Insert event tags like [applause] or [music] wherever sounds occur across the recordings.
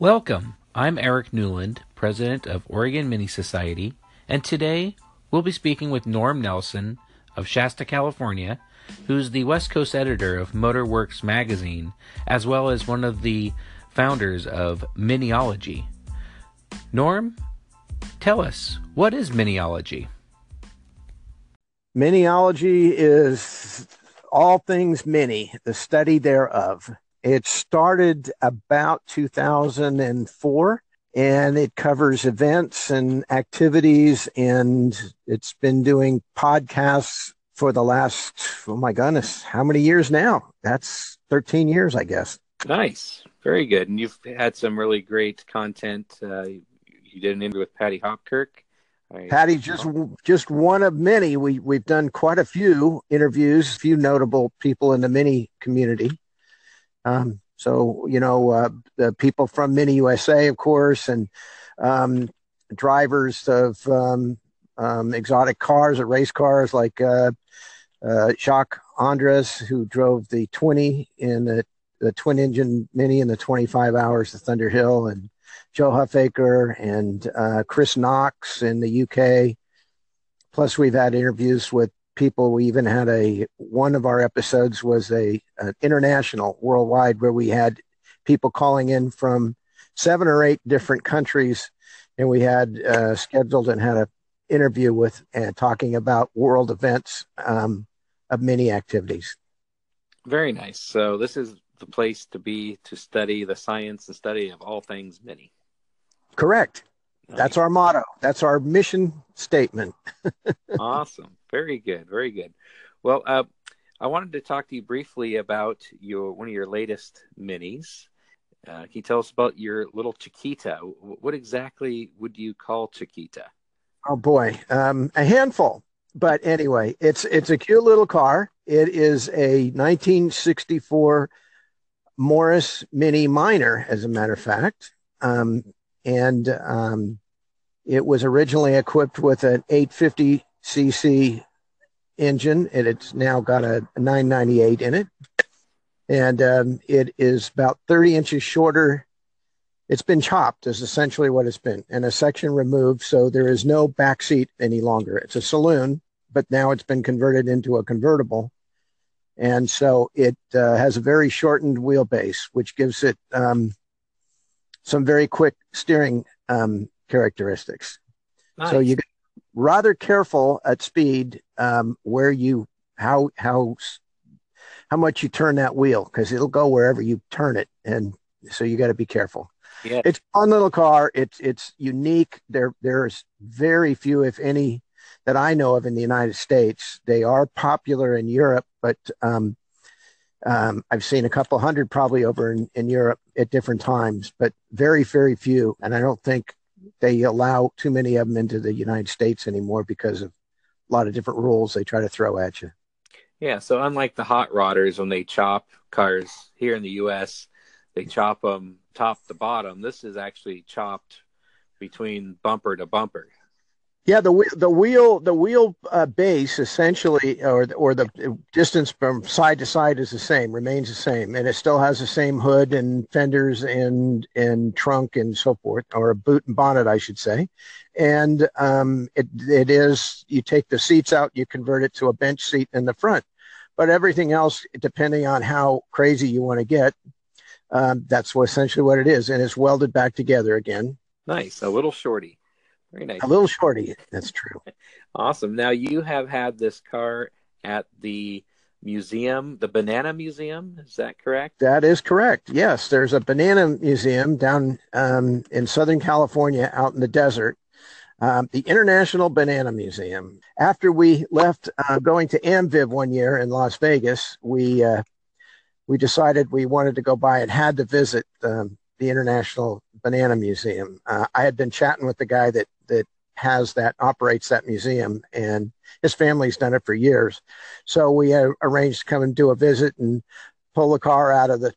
Welcome. I'm Eric Newland, president of Oregon Mini Society, and today we'll be speaking with Norm Nelson of Shasta, California, who's the West Coast editor of Motorworks magazine, as well as one of the founders of Miniology. Norm, tell us, what is Miniology? Miniology is all things mini, the study thereof. It started about 2004 and it covers events and activities and it's been doing podcasts for the last oh my goodness how many years now? That's 13 years i guess. Nice. Very good. And you've had some really great content. Uh, you did an interview with Paddy Hopkirk. Paddy just just one of many. We we've done quite a few interviews, a few notable people in the mini community. Um, so, you know, uh, the people from Mini USA, of course, and um, drivers of um, um, exotic cars or race cars like uh, uh, Jacques Andres, who drove the 20 in the, the twin engine Mini in the 25 hours to Thunder Hill, and Joe Huffaker and uh, Chris Knox in the UK. Plus, we've had interviews with people. We even had a one of our episodes was a an international worldwide where we had people calling in from seven or eight different countries, and we had uh, scheduled and had a interview with and uh, talking about world events um, of many activities. Very nice. So this is the place to be to study the science and study of all things mini. Correct. That's our motto. That's our mission statement. [laughs] awesome. Very good. Very good. Well, uh, I wanted to talk to you briefly about your one of your latest minis. Uh, can you tell us about your little Chiquita? What exactly would you call Chiquita? Oh boy, um, a handful. But anyway, it's it's a cute little car. It is a 1964 Morris Mini Minor, as a matter of fact. Um, and um, it was originally equipped with an 850cc engine, and it's now got a 998 in it. And um, it is about 30 inches shorter. It's been chopped, is essentially what it's been, and a section removed. So there is no back seat any longer. It's a saloon, but now it's been converted into a convertible. And so it uh, has a very shortened wheelbase, which gives it um, some very quick steering um, characteristics. Nice. So you rather careful at speed um, where you how how how much you turn that wheel because it'll go wherever you turn it, and so you got to be careful. Yeah. It's a fun little car. It's it's unique. There there's very few, if any, that I know of in the United States. They are popular in Europe, but um, um, I've seen a couple hundred probably over in, in Europe at different times, but very, very few. And I don't think they allow too many of them into the United States anymore because of a lot of different rules they try to throw at you. Yeah. So unlike the hot rodders, when they chop cars here in the U.S., they chop them top to bottom. This is actually chopped between bumper to bumper. Yeah, the the wheel the wheel uh, base essentially, or or the distance from side to side is the same, remains the same, and it still has the same hood and fenders and and trunk and so forth, or a boot and bonnet, I should say. And um, it it is you take the seats out, you convert it to a bench seat in the front, but everything else, depending on how crazy you want to get, um, that's what essentially what it is, and it's welded back together again. Nice, a little shorty. Very nice. A little shorty. That's true. [laughs] awesome. Now you have had this car at the museum, the Banana Museum. Is that correct? That is correct. Yes, there's a banana museum down um, in Southern California, out in the desert. Um, the International Banana Museum. After we left uh, going to AmViv one year in Las Vegas, we uh, we decided we wanted to go by and had to visit um, the International Banana Museum. Uh, I had been chatting with the guy that that has that operates that museum, and his family's done it for years. So we uh, arranged to come and do a visit and pull the car out of the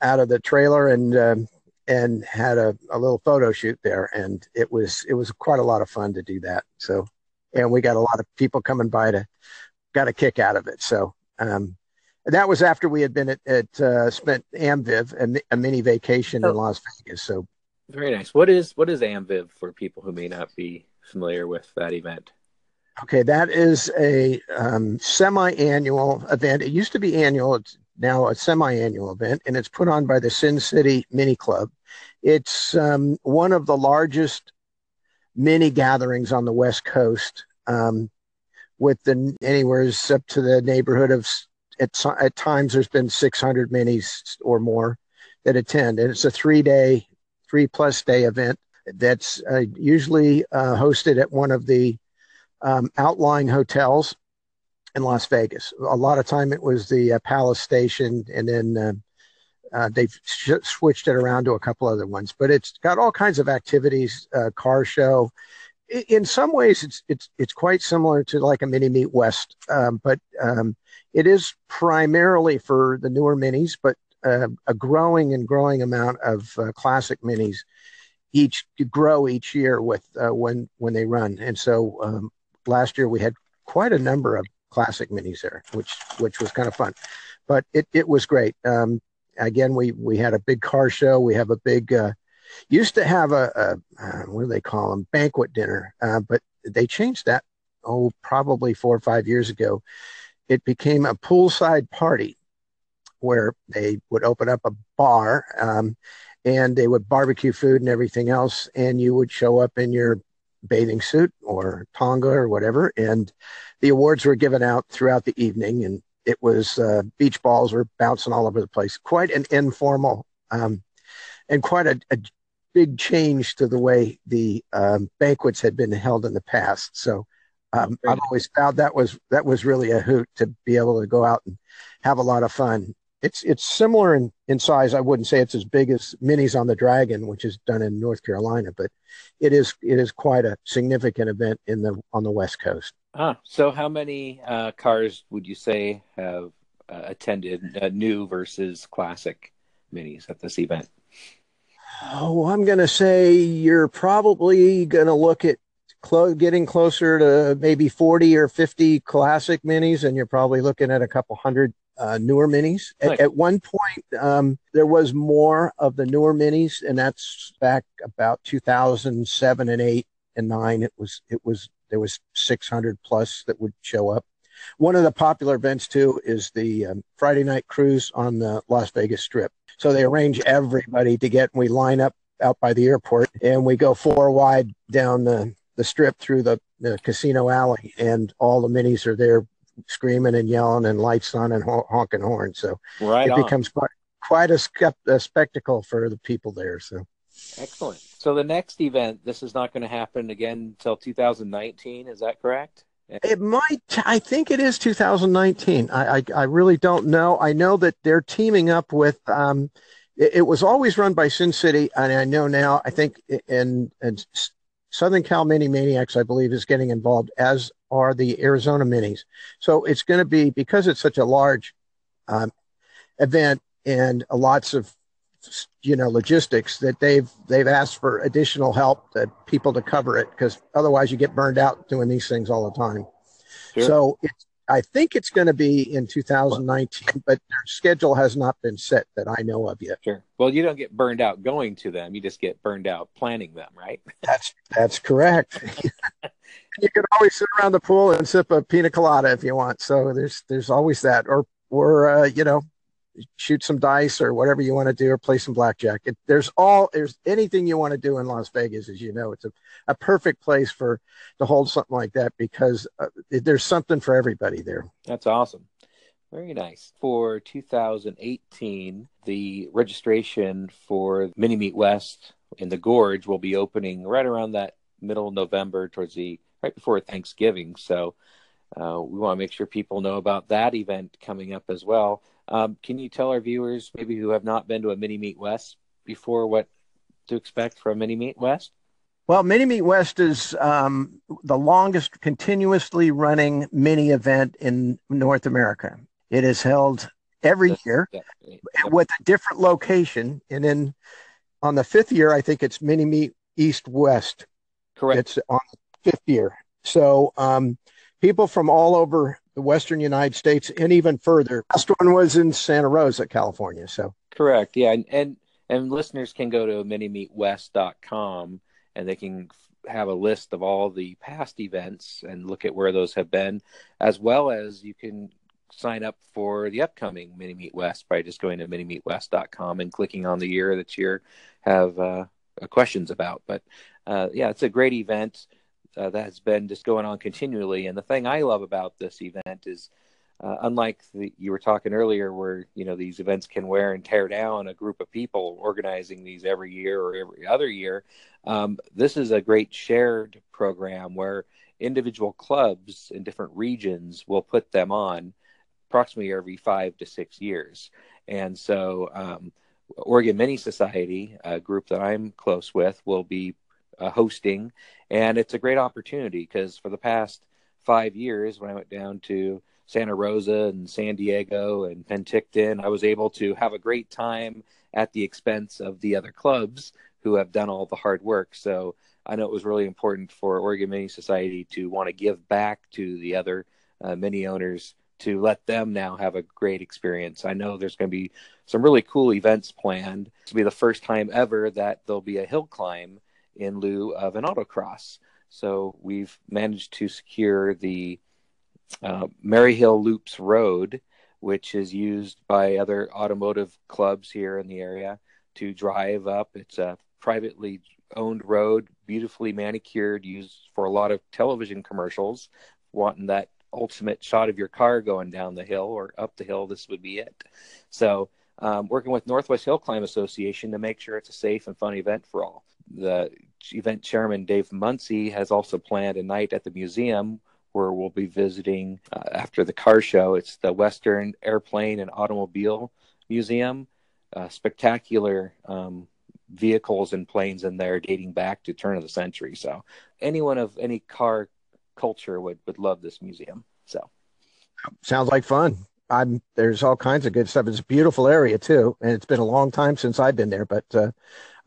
out of the trailer and um, and had a, a little photo shoot there, and it was it was quite a lot of fun to do that. So, and we got a lot of people coming by to got a kick out of it. So. Um, that was after we had been at, at uh, spent AmViv a, a mini vacation in Las Vegas. So Very nice. What is what is AMVIV for people who may not be familiar with that event? Okay, that is a um, semi-annual event. It used to be annual. It's now a semi-annual event, and it's put on by the Sin City Mini Club. It's um, one of the largest mini gatherings on the West Coast, um, with the anywhere up to the neighborhood of at, at times there's been 600 minis or more that attend, and it's a three-day, three-plus day event that's uh, usually uh, hosted at one of the um, outlying hotels in Las Vegas. A lot of time it was the uh, Palace Station, and then uh, uh, they've sh- switched it around to a couple other ones. But it's got all kinds of activities, uh, car show. In some ways, it's it's it's quite similar to like a Mini Meet West, um, but um, it is primarily for the newer minis, but uh, a growing and growing amount of uh, classic minis each grow each year with when when they run. And so um, last year we had quite a number of classic minis there, which which was kind of fun. But it, it was great. Um, again, we we had a big car show. We have a big uh, used to have a, a uh, what do they call them banquet dinner, uh, but they changed that oh probably four or five years ago. It became a poolside party where they would open up a bar um, and they would barbecue food and everything else, and you would show up in your bathing suit or tonga or whatever. And the awards were given out throughout the evening, and it was uh, beach balls were bouncing all over the place. Quite an informal um, and quite a, a, big change to the way the um, banquets had been held in the past. So um, I've always found that was that was really a hoot to be able to go out and have a lot of fun it's it's similar in, in size. I wouldn't say it's as big as Minis on the Dragon, which is done in North Carolina, but it is it is quite a significant event in the on the West Coast. Ah, so how many uh, cars would you say have uh, attended uh, new versus classic Minis at this event? Oh, I'm going to say you're probably going to look at clo- getting closer to maybe 40 or 50 classic minis, and you're probably looking at a couple hundred uh, newer minis. At, at, one point, um, there was more of the newer minis, and that's back about 2007 and eight and nine. It was it was there was 600 plus that would show up. One of the popular events too is the um, Friday night cruise on the Las Vegas Strip. So they arrange everybody to get. We line up out by the airport, and we go four wide down the the strip through the, the casino alley, and all the minis are there screaming and yelling and lights on and honking horns. So right it on. becomes quite quite a, skept- a spectacle for the people there. So excellent. So the next event, this is not going to happen again until 2019. Is that correct? It might. I think it is 2019. I, I, I really don't know. I know that they're teaming up with. Um, it, it, was always run by Sin City, and I know now. I think in, in Southern Cal Mini Maniacs, I believe, is getting involved, as are the Arizona Minis. So it's going to be because it's such a large um, event and lots of you know logistics that they've they've asked for additional help that people to cover it because otherwise you get burned out doing these things all the time. Sure. So it's I think it's going to be in 2019, but their schedule has not been set that I know of yet. Sure. Well, you don't get burned out going to them; you just get burned out planning them, right? That's that's correct. [laughs] you can always sit around the pool and sip a pina colada if you want. So there's there's always that, or or uh, you know, shoot some dice or whatever you want to do or play some blackjack. It, there's all there's anything you want to do in Las Vegas, as you know, it's a, a perfect place for to hold something like that because uh, there's something for everybody there. That's awesome. Very nice. For 2018, the registration for Mini Meet West in the Gorge will be opening right around that middle of November towards the right before Thanksgiving. So uh, we want to make sure people know about that event coming up as well. Um, can you tell our viewers, maybe who have not been to a Mini Meet West before, what to expect from Mini Meet West? Well, Mini Meet West is um, the longest continuously running mini event in North America. It is held every year yeah, with a different location. And then on the fifth year, I think it's Mini Meet East West. Correct. It's on fifth year. So um, people from all over the Western United States and even further. Last one was in Santa Rosa, California. So correct, yeah, and and, And listeners can go to minimeetwest.com and they can have a list of all the past events and look at where those have been, as well as you can sign up for the upcoming Mini Meet West by just going to minimeetwest.com and clicking on the year that you have uh, questions about. But uh, yeah, it's a great event uh, that has been just going on continually. And the thing I love about this event is, uh, unlike the, you were talking earlier, where you know these events can wear and tear down a group of people organizing these every year or every other year, um, this is a great shared program where individual clubs in different regions will put them on approximately every five to six years. And so, um, Oregon Mini Society, a group that I'm close with, will be uh, hosting, and it's a great opportunity because for the past five years, when I went down to Santa Rosa and San Diego and Penticton, I was able to have a great time at the expense of the other clubs who have done all the hard work. So I know it was really important for Oregon Mini Society to want to give back to the other uh, mini owners to let them now have a great experience. I know there's going to be some really cool events planned. To be the first time ever that there'll be a hill climb in lieu of an autocross. So we've managed to secure the uh, Maryhill Loops Road, which is used by other automotive clubs here in the area to drive up. It's a privately owned road, beautifully manicured, used for a lot of television commercials, wanting that ultimate shot of your car going down the hill or up the hill, this would be it. So, um, working with Northwest Hill Climb Association to make sure it's a safe and fun event for all. The event chairman, Dave Muncie, has also planned a night at the museum where we'll be visiting uh, after the car show. It's the Western Airplane and Automobile Museum. Uh, spectacular um, vehicles and planes in there dating back to turn of the century. So anyone of any car culture would would love this museum. So sounds like fun. I'm there's all kinds of good stuff. It's a beautiful area too, and it's been a long time since I've been there. But uh,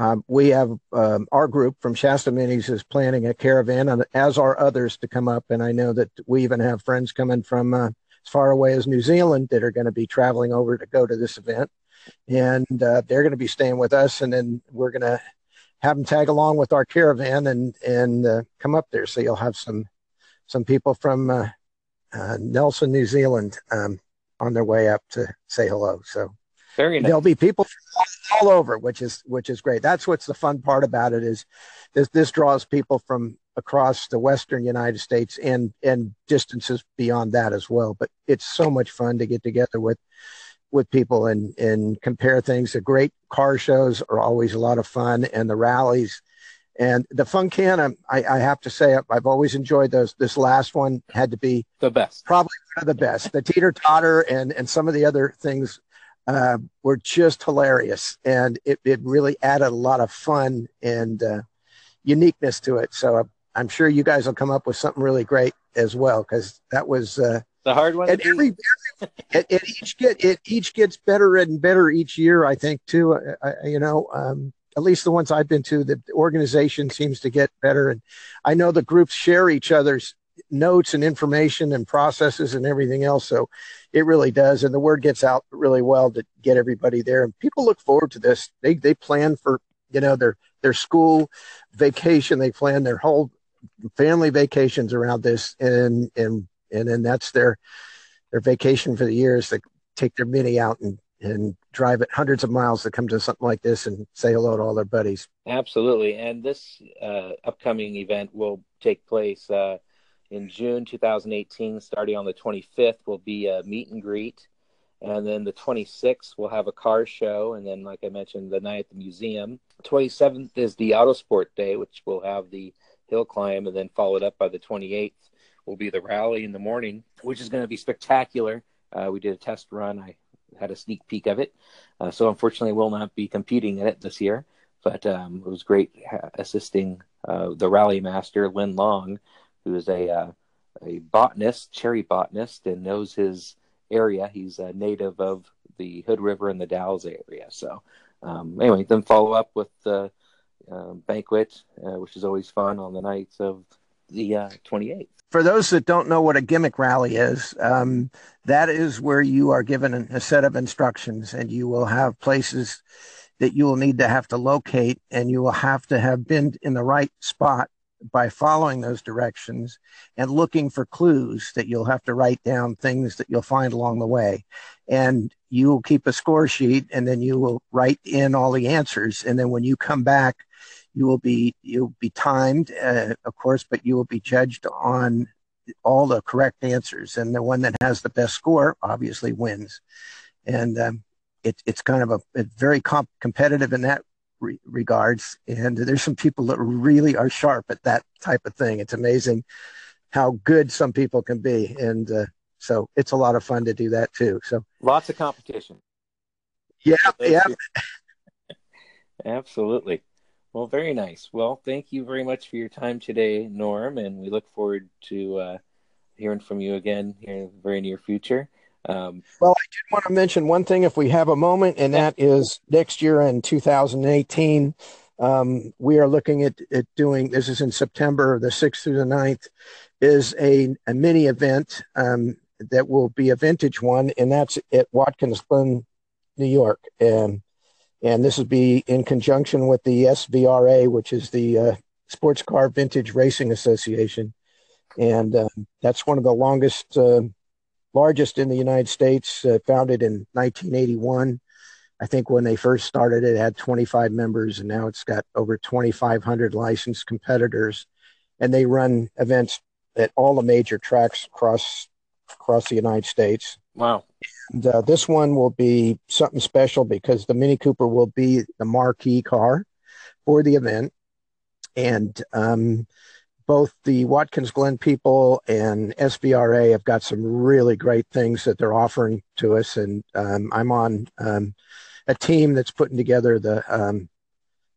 um, we have um, our group from Shasta Minis is planning a caravan, and as are others to come up. And I know that we even have friends coming from uh, as far away as New Zealand that are going to be traveling over to go to this event, and uh, they're going to be staying with us, and then we're going to have them tag along with our caravan and and uh, come up there. So you'll have some some people from uh, uh, Nelson, New Zealand, um, on their way up to say hello. So Very nice. there'll be people all over, which is which is great. That's what's the fun part about it is this this draws people from across the western United States and and distances beyond that as well. But it's so much fun to get together with with people and and compare things. The great car shows are always a lot of fun, and the rallies and the Funkana, I, I have to say, I've always enjoyed those. This last one had to be the best, probably one of the best. The teeter totter and and some of the other things uh, were just hilarious, and it it really added a lot of fun and uh, uniqueness to it. So I'm sure you guys will come up with something really great as well, because that was uh, the hard one. And every, it, it, [laughs] each get it each gets better and better each year. I think too. I, you know. Um, at least the ones I've been to, the organization seems to get better. And I know the groups share each other's notes and information and processes and everything else. So it really does. And the word gets out really well to get everybody there. And people look forward to this. They, they plan for, you know, their, their school vacation. They plan their whole family vacations around this. And, and, and then that's their, their vacation for the years. They take their mini out and and drive it hundreds of miles to come to something like this and say hello to all their buddies. Absolutely. And this uh, upcoming event will take place uh, in June 2018, starting on the 25th, will be a meet and greet. And then the 26th, we'll have a car show. And then, like I mentioned, the night at the museum. 27th is the Autosport Day, which will have the hill climb. And then followed up by the 28th will be the rally in the morning, which is going to be spectacular. Uh, we did a test run. I had a sneak peek of it. Uh, so unfortunately, we'll not be competing in it this year. But um, it was great assisting uh, the rally master Lynn Long, who is a uh, a botanist, cherry botanist, and knows his area. He's a native of the Hood River and the Dalles area. So um, anyway, then follow up with the uh, banquet, uh, which is always fun on the nights of the 28th for those that don't know what a gimmick rally is, um, that is where you are given a set of instructions and you will have places that you will need to have to locate and you will have to have been in the right spot by following those directions and looking for clues that you'll have to write down things that you'll find along the way. And you will keep a score sheet and then you will write in all the answers. And then when you come back, you will be you'll be timed, uh, of course, but you will be judged on all the correct answers. And the one that has the best score obviously wins. And um, it, it's kind of a, very comp- competitive in that re- regards. And there's some people that really are sharp at that type of thing. It's amazing how good some people can be. And uh, so it's a lot of fun to do that too. So lots of competition. Yeah. yeah. [laughs] Absolutely. Well, very nice. Well, thank you very much for your time today, Norm, and we look forward to uh, hearing from you again here in the very near future. Um, well, I did want to mention one thing if we have a moment, and that is next year in 2018. Um, we are looking at, at doing this is in September, the 6th through the 9th, is a, a mini event um, that will be a vintage one, and that's at Watkins Glen, New York. And, and this will be in conjunction with the SVRA, which is the uh, Sports Car Vintage Racing Association. And uh, that's one of the longest. Uh, largest in the United States, uh, founded in 1981. I think when they first started, it had 25 members, and now it's got over 2,500 licensed competitors, and they run events at all the major tracks across across the United States. Wow! And uh, this one will be something special because the Mini Cooper will be the marquee car for the event, and um, both the Watkins Glen people and SVRA have got some really great things that they're offering to us. And um, I'm on um, a team that's putting together the um,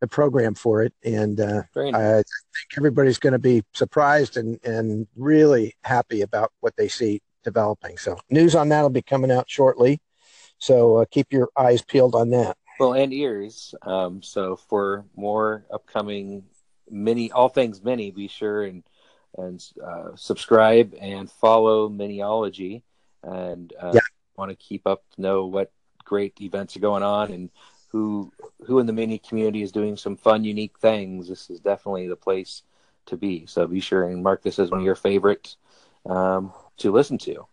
the program for it. And uh, nice. I think everybody's going to be surprised and, and really happy about what they see developing. So news on that will be coming out shortly. So uh, keep your eyes peeled on that. Well, and ears. Um, so for more upcoming many all things many be sure and and uh, subscribe and follow miniology. And uh, yeah. want to keep up to know what great events are going on and who who in the mini community is doing some fun unique things. This is definitely the place to be. So be sure and mark this as one of your favorites um, to listen to.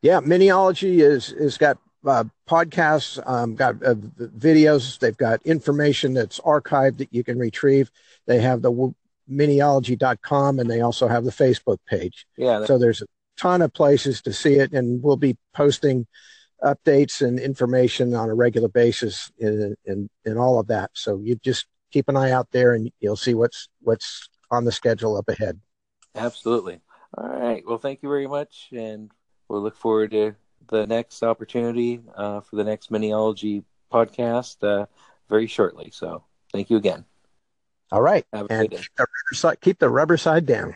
Yeah miniology is is got uh, podcasts, um, got uh, videos. They've got information that's archived that you can retrieve. They have the miniology.com and they also have the Facebook page. Yeah. So there's a ton of places to see it, and we'll be posting updates and information on a regular basis in, in, in all of that. So you just keep an eye out there and you'll see what's what's on the schedule up ahead. Absolutely. All right. Well, thank you very much, and we'll look forward to the next opportunity uh, for the next Miniology podcast uh, very shortly. So thank you again. All right. and keep the, side, keep the rubber side down.